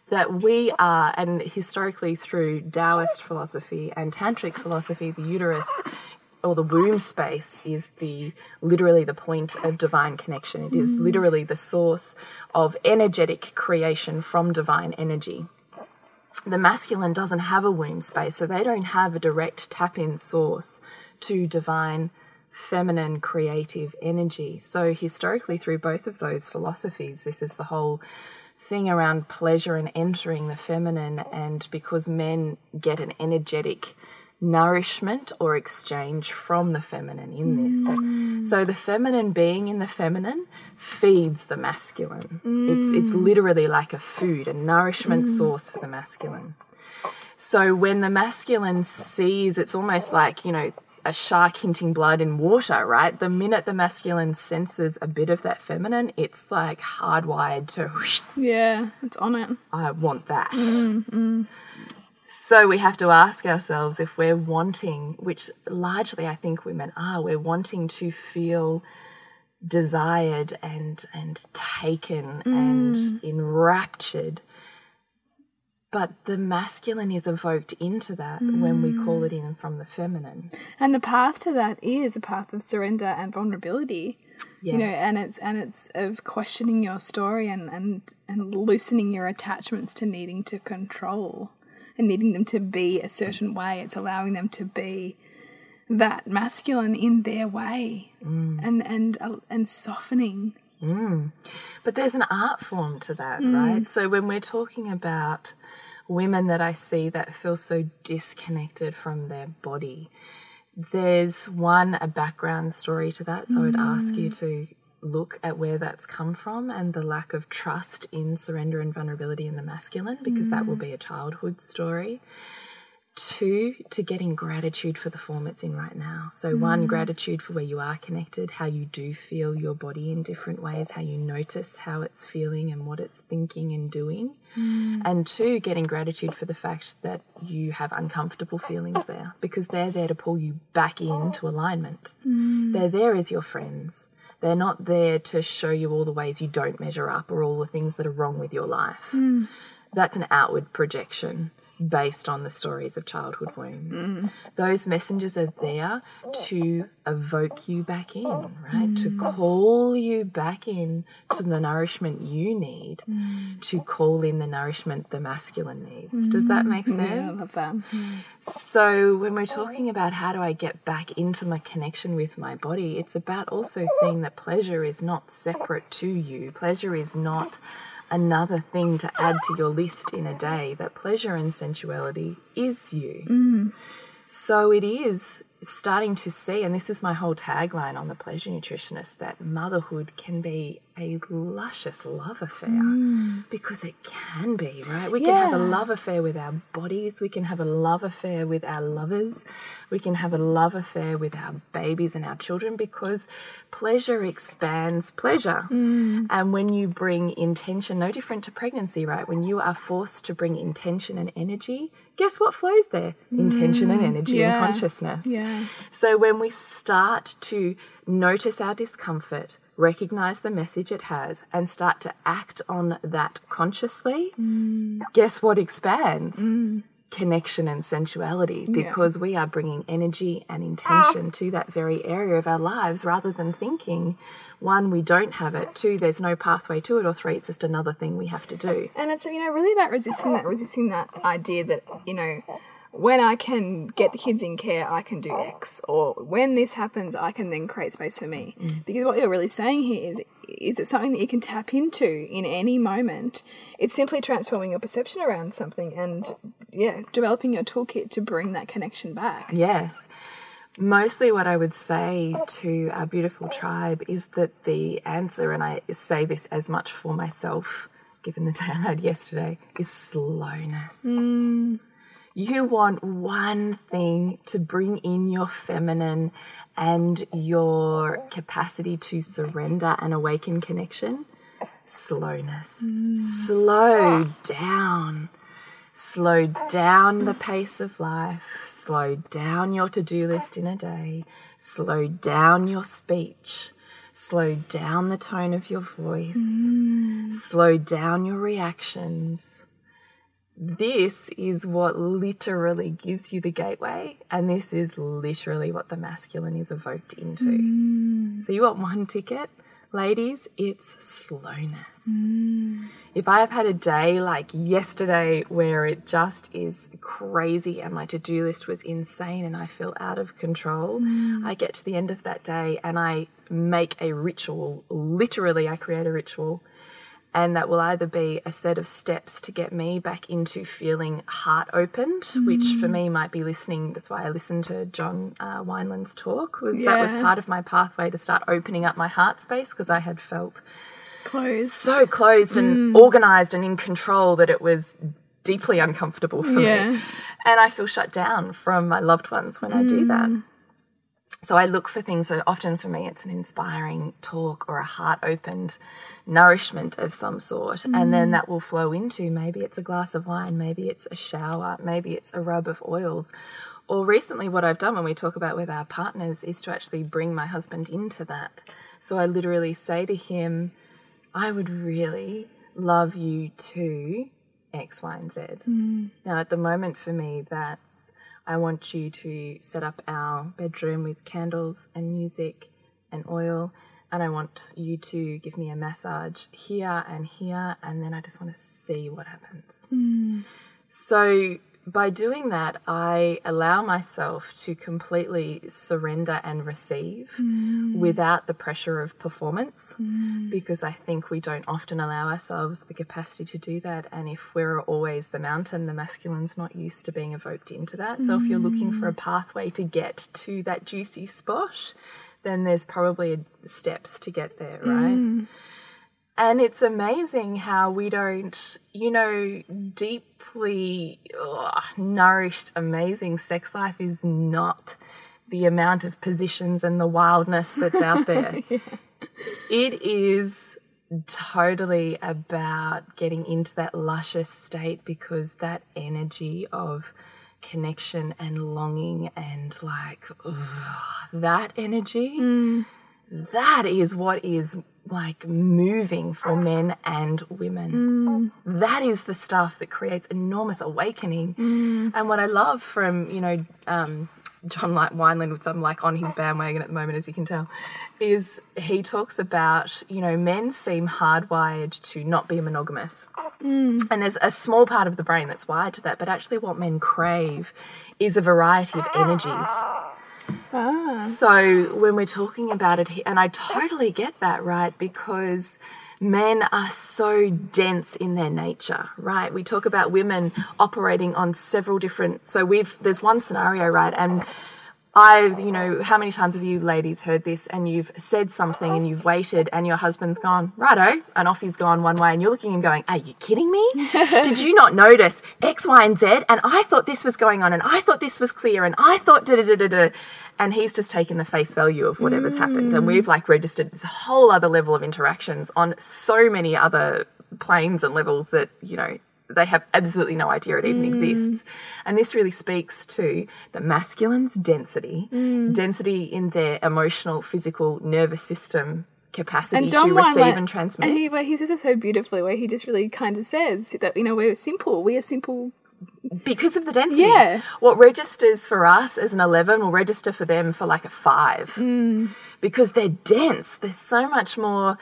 That we are, and historically through Taoist philosophy and Tantric philosophy, the uterus or the womb space is the literally the point of divine connection. It is mm. literally the source of energetic creation from divine energy the masculine doesn't have a womb space, so they don't have a direct tap in source to divine feminine creative energy. So, historically, through both of those philosophies, this is the whole thing around pleasure and entering the feminine, and because men get an energetic nourishment or exchange from the feminine in this. Mm. So the feminine being in the feminine feeds the masculine. It's mm. it's literally like a food, a nourishment mm. source for the masculine. So when the masculine sees, it's almost like, you know, a shark hinting blood in water, right? The minute the masculine senses a bit of that feminine, it's like hardwired to, Yeah. It's on it. I want that. So we have to ask ourselves if we're wanting, which largely I think women are, we're wanting to feel desired and and taken and mm. enraptured. But the masculine is evoked into that when we mm. call it in from the feminine. And the path to that is a path of surrender and vulnerability. You know, and it's and it's of questioning your story and, and and loosening your attachments to needing to control and needing them to be a certain way. It's allowing them to be that masculine in their way mm. and and uh, and softening mm. But there's an art form to that, mm. right? So when we're talking about women that I see that feel so disconnected from their body, there's one, a background story to that. So I would ask you to look at where that's come from and the lack of trust in surrender and vulnerability in the masculine, because that will mm. be a childhood story. Two, to getting gratitude for the form it's in right now. So, one, mm. gratitude for where you are connected, how you do feel your body in different ways, how you notice how it's feeling and what it's thinking and doing. Mm. And two, getting gratitude for the fact that you have uncomfortable feelings there because they're there to pull you back into alignment. They're there as your friends. They're not there to show you all the ways you don't measure up or all the things that are wrong with your life. Hmm. That's an outward projection based on the stories of childhood wounds. Mm. Those messengers are there to evoke you back in, right? To mm. call you back in to the nourishment you need, mm. to call in the nourishment the masculine needs. Does that make sense? Yeah, I love that. So, when we're talking about how do I get back into my connection with my body, it's about also seeing that pleasure is not separate to you. Pleasure is not another thing to add to your list in a day, that pleasure and sensuality is you. Mm. So, it is starting to see, and this is my whole tagline on the pleasure nutritionist, that motherhood can be a luscious love affair mm. because it can be, right? We can have a love affair with our bodies, we can have a love affair with our lovers, we can have a love affair with our babies and our children because pleasure expands pleasure. Mm. And when you bring intention, no different to pregnancy, right? When you are forced to bring intention and energy, guess what flows there? Intention and mm. energy yeah. and consciousness. Yeah. So when we start to notice our discomfort, recognize the message it has, and start to act on that consciously, mm. guess what expands? Mm. Connection and sensuality because we are bringing energy and intention ah. to that very area of our lives rather than thinking one, we don't have it, two, there's no pathway to it, or three, it's just another thing we have to do. And it's you know really about resisting that, resisting that idea that you know when I can get the kids in care, I can do X, or when this happens, I can then create space for me. Mm-hmm. Because what you're really saying here is, is it something that you can tap into in any moment? It's simply transforming your perception around something and yeah, developing your toolkit to bring that connection back. Yes. Mostly, what I would say to our beautiful tribe is that the answer, and I say this as much for myself, given the day I had yesterday, is slowness. Mm. You want one thing to bring in your feminine and your capacity to surrender and awaken connection slowness. Slow down. Slow down the pace of life. Slow down your to do list in a day. Slow down your speech. Slow down the tone of your voice. Mm. Slow down your reactions. This is what literally gives you the gateway, and this is literally what the masculine is evoked into. Mm. So, you want one ticket? Ladies, it's slowness. Mm. If I have had a day like yesterday where it just is crazy and my to do list was insane and I feel out of control, mm. I get to the end of that day and I make a ritual. Literally, I create a ritual. And that will either be a set of steps to get me back into feeling heart opened, which for mm. me might be listening. That's why I listened to John uh, Wineland's talk. Was that was part of my pathway to start opening up my heart space because I had felt Closed. so closed and mm. organized and in control that it was deeply uncomfortable for Yeah. me. And I feel shut down from my loved ones when I do that. Mm. So I look for things. So often for me, it's an inspiring talk or a heart opened nourishment of some sort. And then mm. that will flow into maybe it's a glass of wine, maybe it's a shower, maybe it's a rub of oils. Or recently, what I've done when we talk about with our partners is to actually bring my husband into that. So I literally say to him, I would really love you to X, Y, and Z. Mm. Now, at the moment, for me, that's I want you to set up our bedroom with candles and music and oil, and I want you to give me a massage here and here, and then I just want to see what happens. Hmm. So, by doing that, I allow myself to completely surrender and receive mm. without the pressure of performance mm. because I think we don't often allow ourselves the capacity to do that. And if we're always the mountain, the masculine's not used to being evoked into that. So if you're looking for a mm. pathway to get to that juicy spot, then there's probably steps to get there, right? And it's amazing how we don't, you know, deeply ugh, nourished, amazing sex life is not the amount of positions and the wildness that's out there. It is totally about getting into that luscious state because that energy of connection and longing and like ugh, that energy mm. that is what is like moving for men and women. Mm. That is the stuff that creates enormous awakening. Mm. And what I love from, you know, um, John Light Wineland, which I'm like on his bandwagon at the moment, as you can tell, is he talks about, you know, men seem hardwired to not be monogamous. Mm. And there's a small part of the brain that's wired to that, but actually, what men crave is a variety of energies. So when we're talking about it, and I totally get that, right? Because men are so dense in their nature, right? We talk about women operating on several different. So we've there's one scenario, right? And I've, you know, how many times have you ladies heard this and you've said something and you've waited and your husband's gone, righto, and off he's gone one way and you're looking at him going, Are you kidding me? Did you not notice X, Y, and Z? And I thought this was going on and I thought this was clear and I thought da da da da da. And he's just taken the face value of whatever's happened. And mm. we've like registered this whole other level of interactions on so many other planes and levels that, you know, they have absolutely no idea it even exists. And this really speaks to the masculine's density, density in their emotional, physical, nervous system capacity And John to receive and transmit. And he, where he says it so beautifully, where he just really kind of says that you know we're simple. We are simple. because of the density. Yeah. What registers for us as an 11 will register for them for like a 5. Mm. Because they're dense. There's so much more,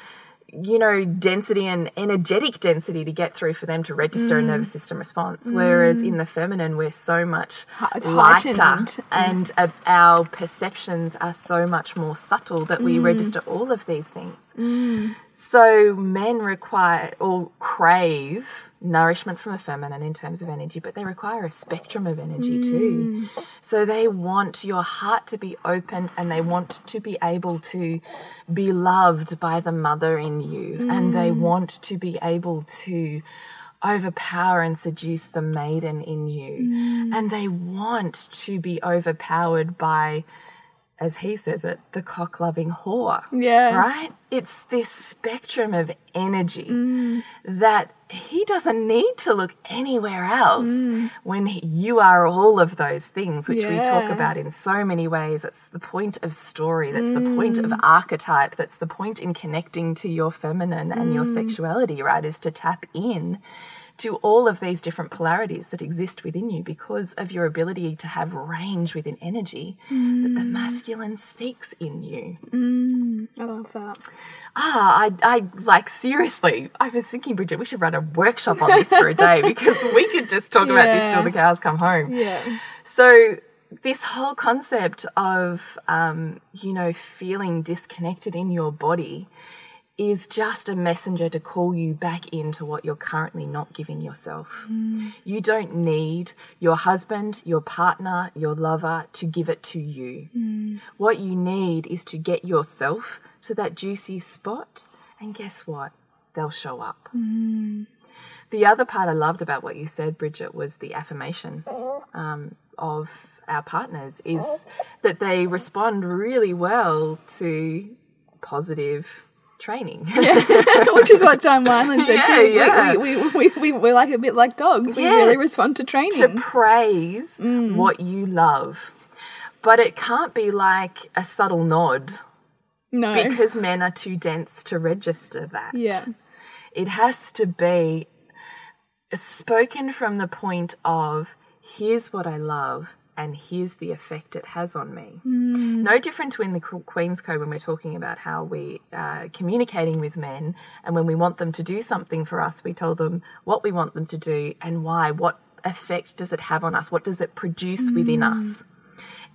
you know, density and energetic density to get through for them to register Mm. a nervous system response. Whereas in the feminine, we're so much lighter heightened. and uh, our perceptions are so much more subtle that Mm. we register all of these things. So men require or crave nourishment from the feminine in terms of energy, but they require a spectrum of energy mm. too. So they want your heart to be open and they want to be able to be loved by the mother in you. And they mm. want to be able to overpower and seduce the maiden in you. Mm. And they want to be overpowered by as he says it, the cock loving whore. Yeah. Right? It's this spectrum of energy mm. that he doesn't need to look anywhere else mm. when he- you are all of those things, which we talk about in so many ways. That's the point of story, that's the mm. point of archetype, that's the point in connecting to your feminine and your sexuality, right? Is to tap in to all of these different polarities that exist within you because of your ability to have range within energy that the masculine seeks in you. I love that. Ah, I, I like seriously. I was thinking, Bridget, we should run a workshop on this for a day because we could just talk about this till the cows come home. Yeah. So this whole concept of um, you know feeling disconnected in your body is just a messenger to call you back into what you're currently not giving yourself. Mm. You don't need your husband, your partner, your lover to give it to you. Mm. What you need is to get yourself to that juicy spot, and guess what? They'll show up. Mm. The other part I loved about what you said, Bridget, was the affirmation um, of our partners is that they respond really well to positive training. Which is what John Wineland said Yeah, too. We- yeah. We, we, we, we, we're like a bit like dogs. We Yeah. really respond to training. to praise mm. what you love. But it can't be like a subtle nod no. because men are too dense to register that. yeah. It has to be spoken from the point of here's what I love and here's the effect it has on me. Mm. No different to in the Queen's Code when we're talking about how we are communicating with men and when we want them to do something for us, we tell them what we want them to do and why, what effect does it have on us? What does it produce within mm. us?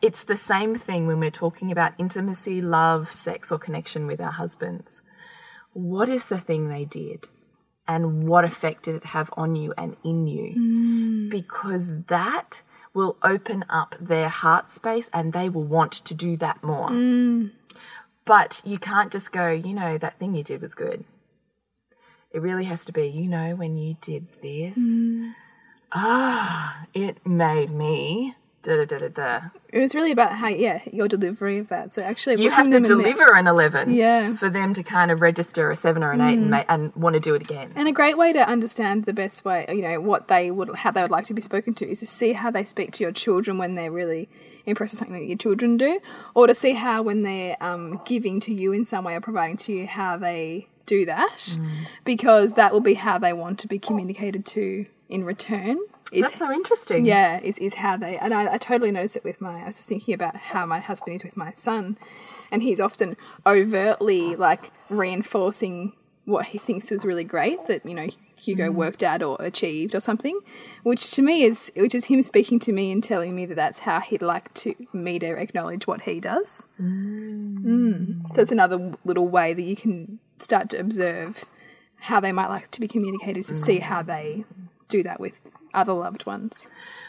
It's the same thing when we're talking about intimacy, love, sex, or connection with our husbands. What is the thing they did? And what effect did it have on you and in you? Mm. Because that will open up their heart space and they will want to do that more. But you can't just go, you know, that thing you did was good. It really has to be, you know, when you did this, ah, it made me da da da da da. It's really about how, yeah, your delivery of that. So actually, You have to them in there- deliver an 11 Yeah. for them to kind of register a 7 or an 8 and, ma- and want to do it again. And a great way to understand the best way, you know, what they would, how they would like to be spoken to, is to see how they speak to your children when they're really impressed with something that your children do, or to see how when they're um, giving to you in some way or providing to you, how they do that, because that will be how they want to be communicated to in return. Is That's so interesting. yeah, is, is how they, and I, I totally notice it with my, I was just thinking about how my husband is with my son, and he's often overtly like reinforcing what he thinks was really great that, you know, Hugo mm. worked at or achieved or something, which to me is, which is him speaking to me and telling me that that's how he'd like to me to acknowledge what he does. Mm. mm. So it's another little way that you can start to observe how they might like to be communicated to see mm. how they do that with other loved ones.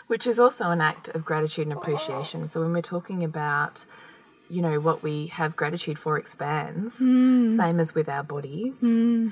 which is also an act of gratitude and appreciation. So when we're talking about, you know, what we have gratitude for expands, mm. same as with our bodies. Mm.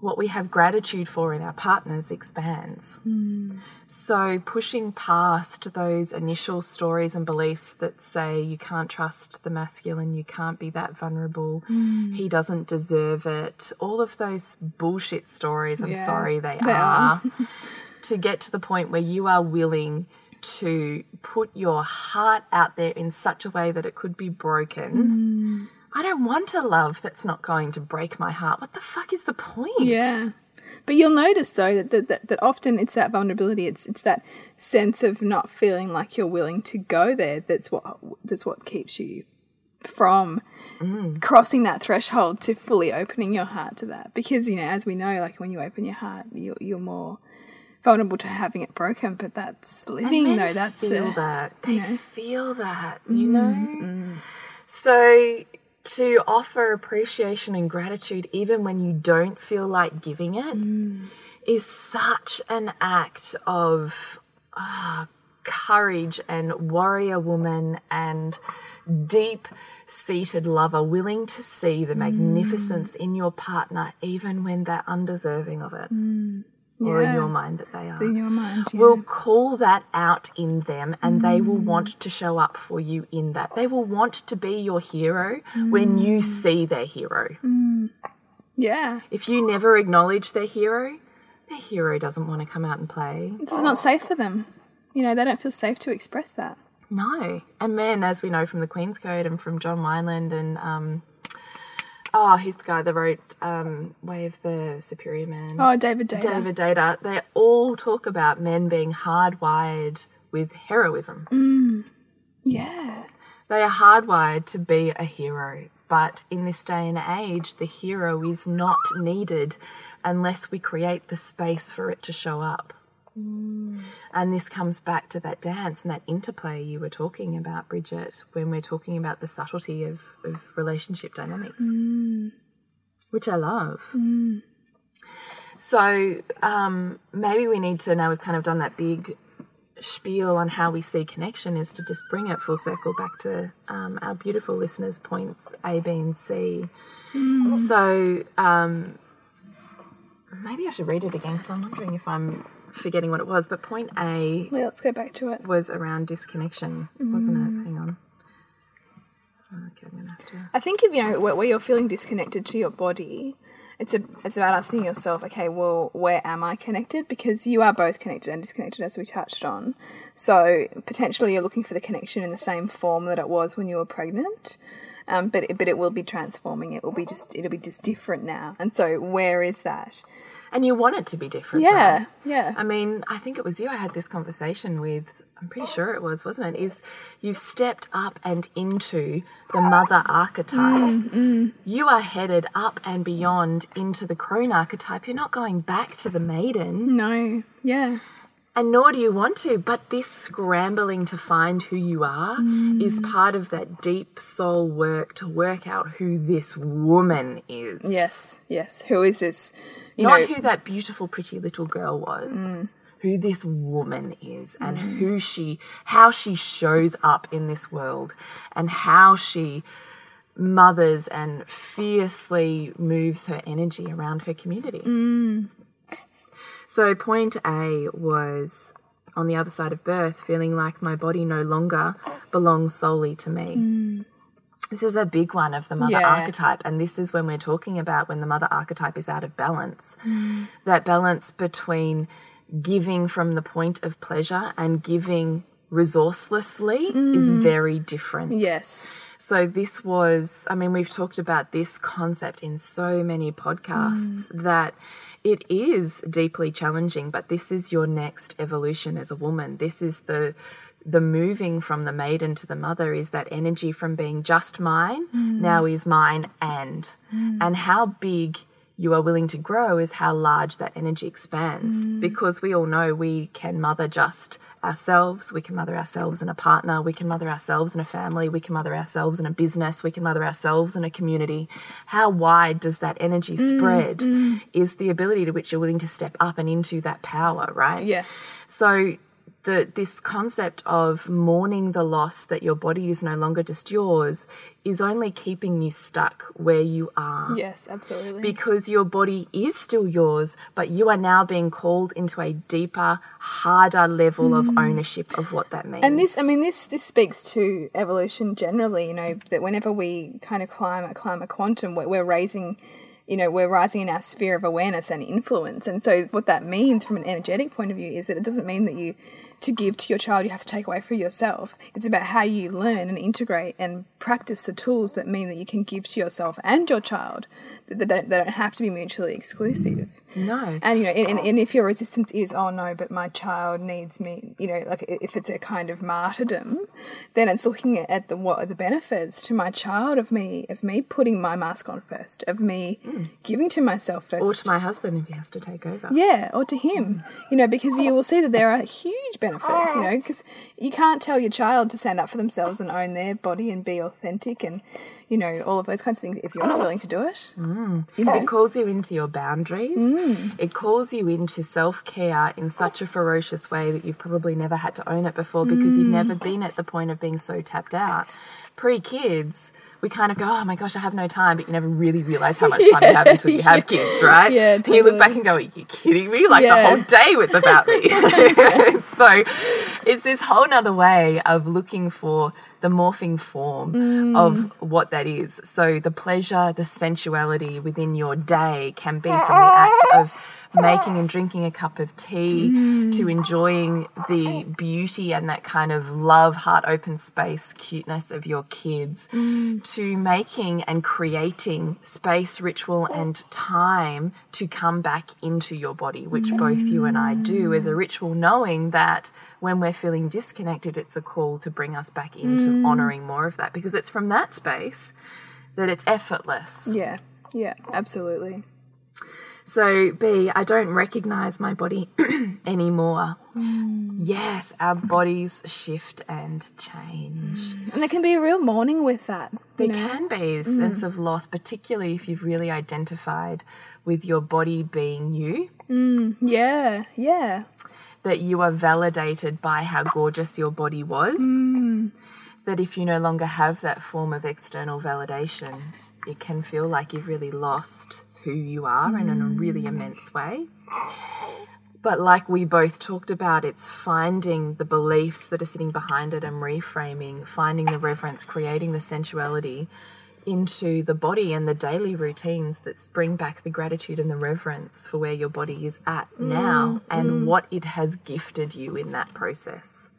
What we have gratitude for in our partners expands. Mm. So pushing past those initial stories and beliefs that say you can't trust the masculine, you can't be that vulnerable, he doesn't deserve it, all of those bullshit stories, I'm Yeah, sorry, they, they are are. to get to the point where you are willing to put your heart out there in such a way that it could be broken. I don't want a love that's not going to break my heart. What the fuck is the point? Yeah. But you'll notice though that, that, that, that often it's that vulnerability, it's it's that sense of not feeling like you're willing to go there that's what that's what keeps you from mm. crossing that threshold to fully opening your heart to that. Because, you know, as we know, like when you open your heart, you're you're more vulnerable to having it broken, but that's living though, that's feel the that. They know. feel that, you mm, know? Mm. So to offer appreciation and gratitude even when you don't feel like giving it mm. is such an act of ah, courage and warrior woman and deep seated lover willing to see the magnificence in your partner even when they're undeserving of it or in your mind that they are in your mind. Yeah. will call that out in them and they will mm. want to show up for you in that. They will want to be your hero when you mm. see their hero. Mm. yeah. If you never acknowledge their hero, their hero doesn't want to come out and play. It's not safe for them. You know, they don't feel safe to express that. No. And men, as we know from the Queen's Code and from John Wineland and um oh, he's the guy that wrote um Way of the Superior Man. Oh, David Deida. David Deida, they all talk about men being hardwired with heroism. Yeah. They are hardwired to be a hero, but in this day and age, the hero is not needed unless we create the space for it to show up. And this comes back to that dance and that interplay you were talking about, Bridget, when we're talking about the subtlety of, of relationship dynamics, which I love. So um, maybe we need to, now we've kind of done that big spiel on how we see connection, is to just bring it full circle back to um, our beautiful listeners' points A, B, and C. So um, maybe I should read it again because I'm wondering if I'm forgetting what it was. But point A Well, let's go back to it. was around disconnection, wasn't it? Hang on. Okay, I'm gonna have to. I think if you know where, where you're feeling disconnected to your body, it's a it's about asking yourself, okay, well, where am I connected? Because you are both connected and disconnected, as we touched on. So potentially, you're looking for the connection in the same form that it was when you were pregnant. Um, but it, but it will be transforming. It will be just it'll be just different now. And so, where is that? And you want it to be different. Yeah, right? yeah. I mean, I think it was you I had this conversation with. I'm pretty sure it was, wasn't it? Is you've stepped up and into the mother archetype. Mm, mm. You are headed up and beyond into the crone archetype. You're not going back to the maiden. No, yeah, and nor do you want to. But this scrambling to find who you are mm. is part of that deep soul work to work out who this woman is. Yes, yes. Who is this? You Not know, who that beautiful, pretty little girl was. Mm. Who this woman is and mm. who she, how she shows up in this world and how she mothers and fiercely moves her energy around her community. So, point A was on the other side of birth, feeling like my body no longer belongs solely to me. Hmm. This is a big one of the mother Yeah. archetype, and this is when we're talking about when the mother archetype is out of balance. Hmm. That balance between giving from the point of pleasure and giving resourcelessly is hmm. very different. yes. So this was, I mean, we've talked about this concept in so many podcasts that it is deeply challenging, but this is your next evolution as a woman. This is the the moving from the maiden to the mother is that energy from being just mine mm. now is mine and. Mm. And how big you are willing to grow is how large that energy expands. Mm. Because we all know we can mother just ourselves we can mother ourselves in a partner we can mother ourselves in a family we can mother ourselves in a business we can mother ourselves in a community. How wide does that energy mm, spread mm. is the ability to which you're willing to step up and into that power right? Yes. so the this concept of mourning the loss that your body is no longer just yours is only keeping you stuck where you are. Yes, absolutely. Because your body is still yours, but you are now being called into a deeper, harder level of mm. ownership of what that means. and this, I mean, this this speaks to evolution generally. You know that whenever we kind of climb a climb a quantum, we're, we're raising, you know, we're rising in our sphere of awareness and influence. And so, what that means from an energetic point of view is that it doesn't mean that you to give to your child you have to take away for yourself. It's about how you learn and integrate and practice the tools that mean that you can give to yourself and your child. That they don't, they don't have to be mutually exclusive. no. And you know, and, and if your resistance is, oh no, but my child needs me, you know, like if it's a kind of martyrdom, then it's looking at, at the what are the benefits to my child of me of me putting my mask on first, of me hmm. giving to myself first, or to my husband if he has to take over. yeah, or to him, you know, because you will see that there are huge benefits, you oh. know, because you can't tell your child to stand up for themselves and own their body and be authentic and, you know, all of those kinds of things if you're not willing to do it. Mm. You know, It calls you into your boundaries. Mm. It calls you into self care in such a ferocious way that you've probably never had to own it before because you've never mm. been at the point of being so tapped out. Pre kids, we kind of go, oh my gosh, I have no time, but you never really realize how much time you have until you have kids, right? Yeah, And you look back and go, are you kidding me? Like the whole day was about me. so it's this whole nother way of looking for the morphing form Mm. of what that is. So the pleasure, the sensuality within your day can be from the act of making and drinking a cup of tea Mm. to enjoying the beauty and that kind of love, heart open space, cuteness of your kids Mm. to making and creating space, ritual, and time to come back into your body, which both you and I do as a ritual, knowing that when we're feeling disconnected, it's a call to bring us back into mm. honoring more of that because it's from that space that it's effortless. yeah, yeah, absolutely. So, B, I don't recognize my body anymore. Mm. Yes, our bodies shift and change. Mm. And there can be a real mourning with that. There know? can be a sense of loss, particularly if you've really identified with your body being you, Yeah, yeah. That you are validated by how gorgeous your body was. Mm. That if you no longer have that form of external validation, it can feel like you've really lost who you are and in a mm. really immense way. But like we both talked about, it's finding the beliefs that are sitting behind it and reframing, finding the reverence, creating the sensuality into the body and the daily routines that bring back the gratitude and the reverence for where your body is at mm, now and mm. what it has gifted you in that process.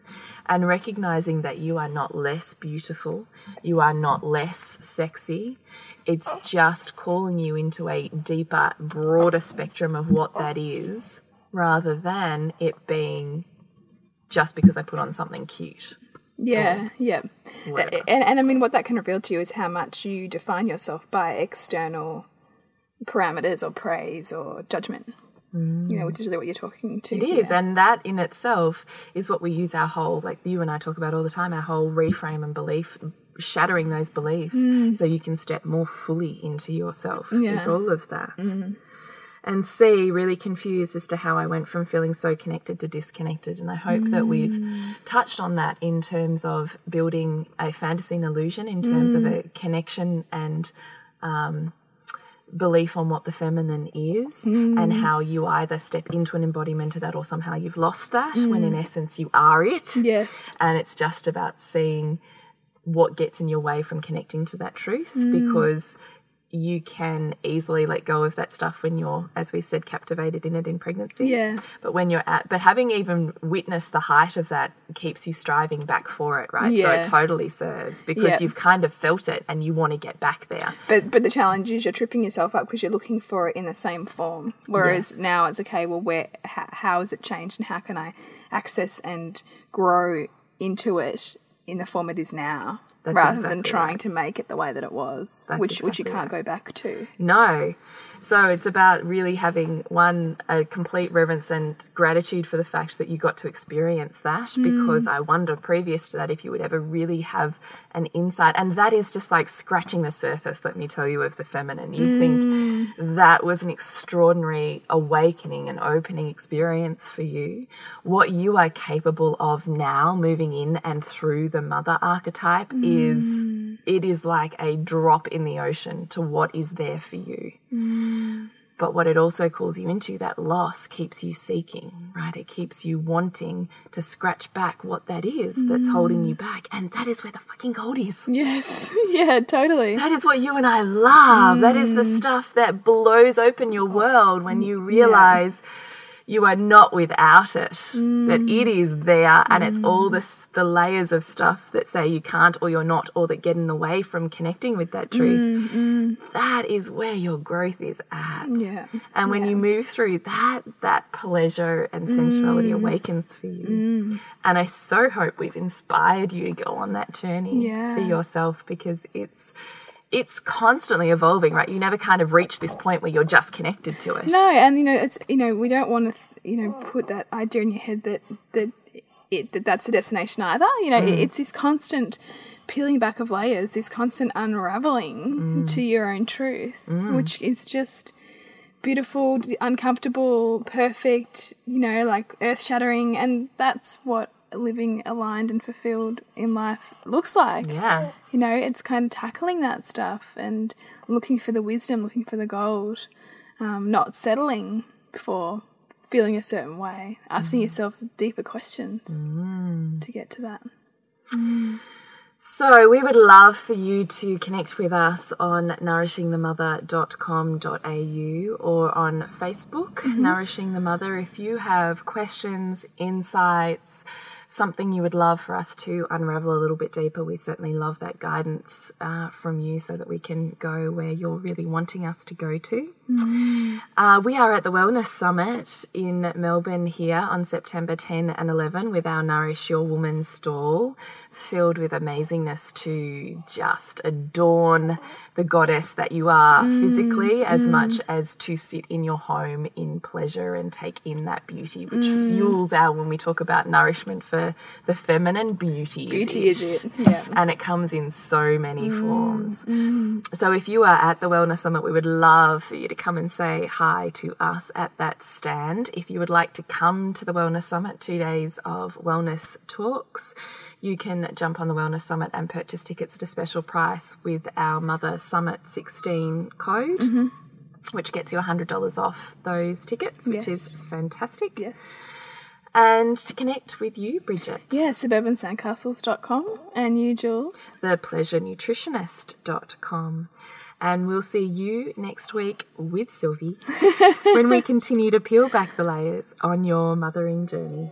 And recognizing that you are not less beautiful, you are not less sexy. It's just calling you into a deeper, broader spectrum of what that is rather than it being just because I put on something cute. Yeah, yeah. Whatever. And, and I mean, what that can reveal to you is how much you define yourself by external parameters or praise or judgment. You know, which is really what you're talking to. It is, and that in itself is what we use our whole, like you and I talk about all the time, our whole reframe and belief, shattering those beliefs mm. so you can step more fully into yourself. Yeah. Is all of that. Mm-hmm. And C, really confused as to how I went from feeling so connected to disconnected. And I hope that we've mm. touched on that in terms of building a fantasy and illusion, in terms of a mm. connection and um, belief on what the feminine is and mm. how you either step into an embodiment of that or somehow you've lost that when in essence you are it. Yes. And it's just about seeing what gets in your way from connecting to that truth because you can easily let go of that stuff when you're, as we said, captivated in it in pregnancy. Yeah. But when you're at, but having even witnessed the height of that keeps you striving back for it, right? Yeah. So it totally serves because Yeah. you've kind of felt it and you want to get back there. But but the challenge is you're tripping yourself up because you're looking for it in the same form. Whereas Yes. now it's okay. Well, where how, how has it changed, and how can I access and grow into it in the form it is now, That's rather than trying right. to make it the way that it was, That's which which you can't go back to. No. So it's about really having one a complete reverence and gratitude for the fact that you got to experience that hmm. because I wonder previous to that if you would ever really have an insight. And that is just like scratching the surface let me tell you of the feminine. You think hmm. that was an extraordinary awakening and opening experience for you. What you are capable of now moving in and through the mother archetype is hmm. It is like a drop in the ocean to what is there for you mm. but what it also calls you into, that loss keeps you seeking, right? It keeps you wanting to scratch back what that is that's holding you mm. back. And that is where the fucking gold is. Yes. yeah. Totally. That is what you and I love. That is the mm. stuff that blows open your world when you realize you are not without it. That mm. it is there and it's all mm. the, the layers of stuff that say you can't or you're not or that get in the way from connecting with that truth. Mm, that is where your growth is at. Yeah. And when you move through that, that pleasure and sensuality awakens for you. And I so hope we've inspired you to go on that journey Yeah. for yourself because it's it's constantly evolving, right? You never kind of reach this point where you're just connected to it. No, and you know, it's you know, we don't want to you know put that idea in your head that that it that that's the destination either. You know, it, it's this constant peeling back of layers, this constant unraveling mm. to your own truth, mm. which is just beautiful, uncomfortable, perfect. You know, like earth shattering, and that's what living aligned and fulfilled in life looks like Yeah. you know, it's kind of tackling that stuff and looking for the wisdom, looking for the gold, um, not settling for feeling a certain way, asking mm-hmm. yourselves deeper questions mm. to get to that. So we would love for you to connect with us on nourishingthemother.com.au or on Facebook, mm-hmm. Nourishing the Mother. If you have questions, insights, something you would love for us to unravel a little bit deeper, we certainly love that guidance uh, from you so that we can go where you're really wanting us to go to. Uh, we are at the Wellness Summit in Melbourne here on September 10 and 11 with our Nourish Your Woman stall filled with amazingness to just adorn the goddess that you are mm. physically as mm. much as to sit in your home in pleasure and take in that beauty, which mm. fuels our, when we talk about nourishment for the feminine, beauty, Beauty is is it. it, yeah. And it comes in so many forms. So if you are at the Wellness Summit, we would love for you to come and say hi to us at that stand. If you would like to come to the Wellness Summit, two days of wellness talks, you can jump on the Wellness Summit and purchase tickets at a special price with our Mother Summit 16 code. Mm-hmm. Which gets you $100 off those tickets, which is fantastic. Yes. And to connect with you, Bridget. Yeah, suburbansandcastles.com and you, Jules. thepleasurenutritionist.com. And we'll see you next week with Sylvie when we continue to peel back the layers on your mothering journey.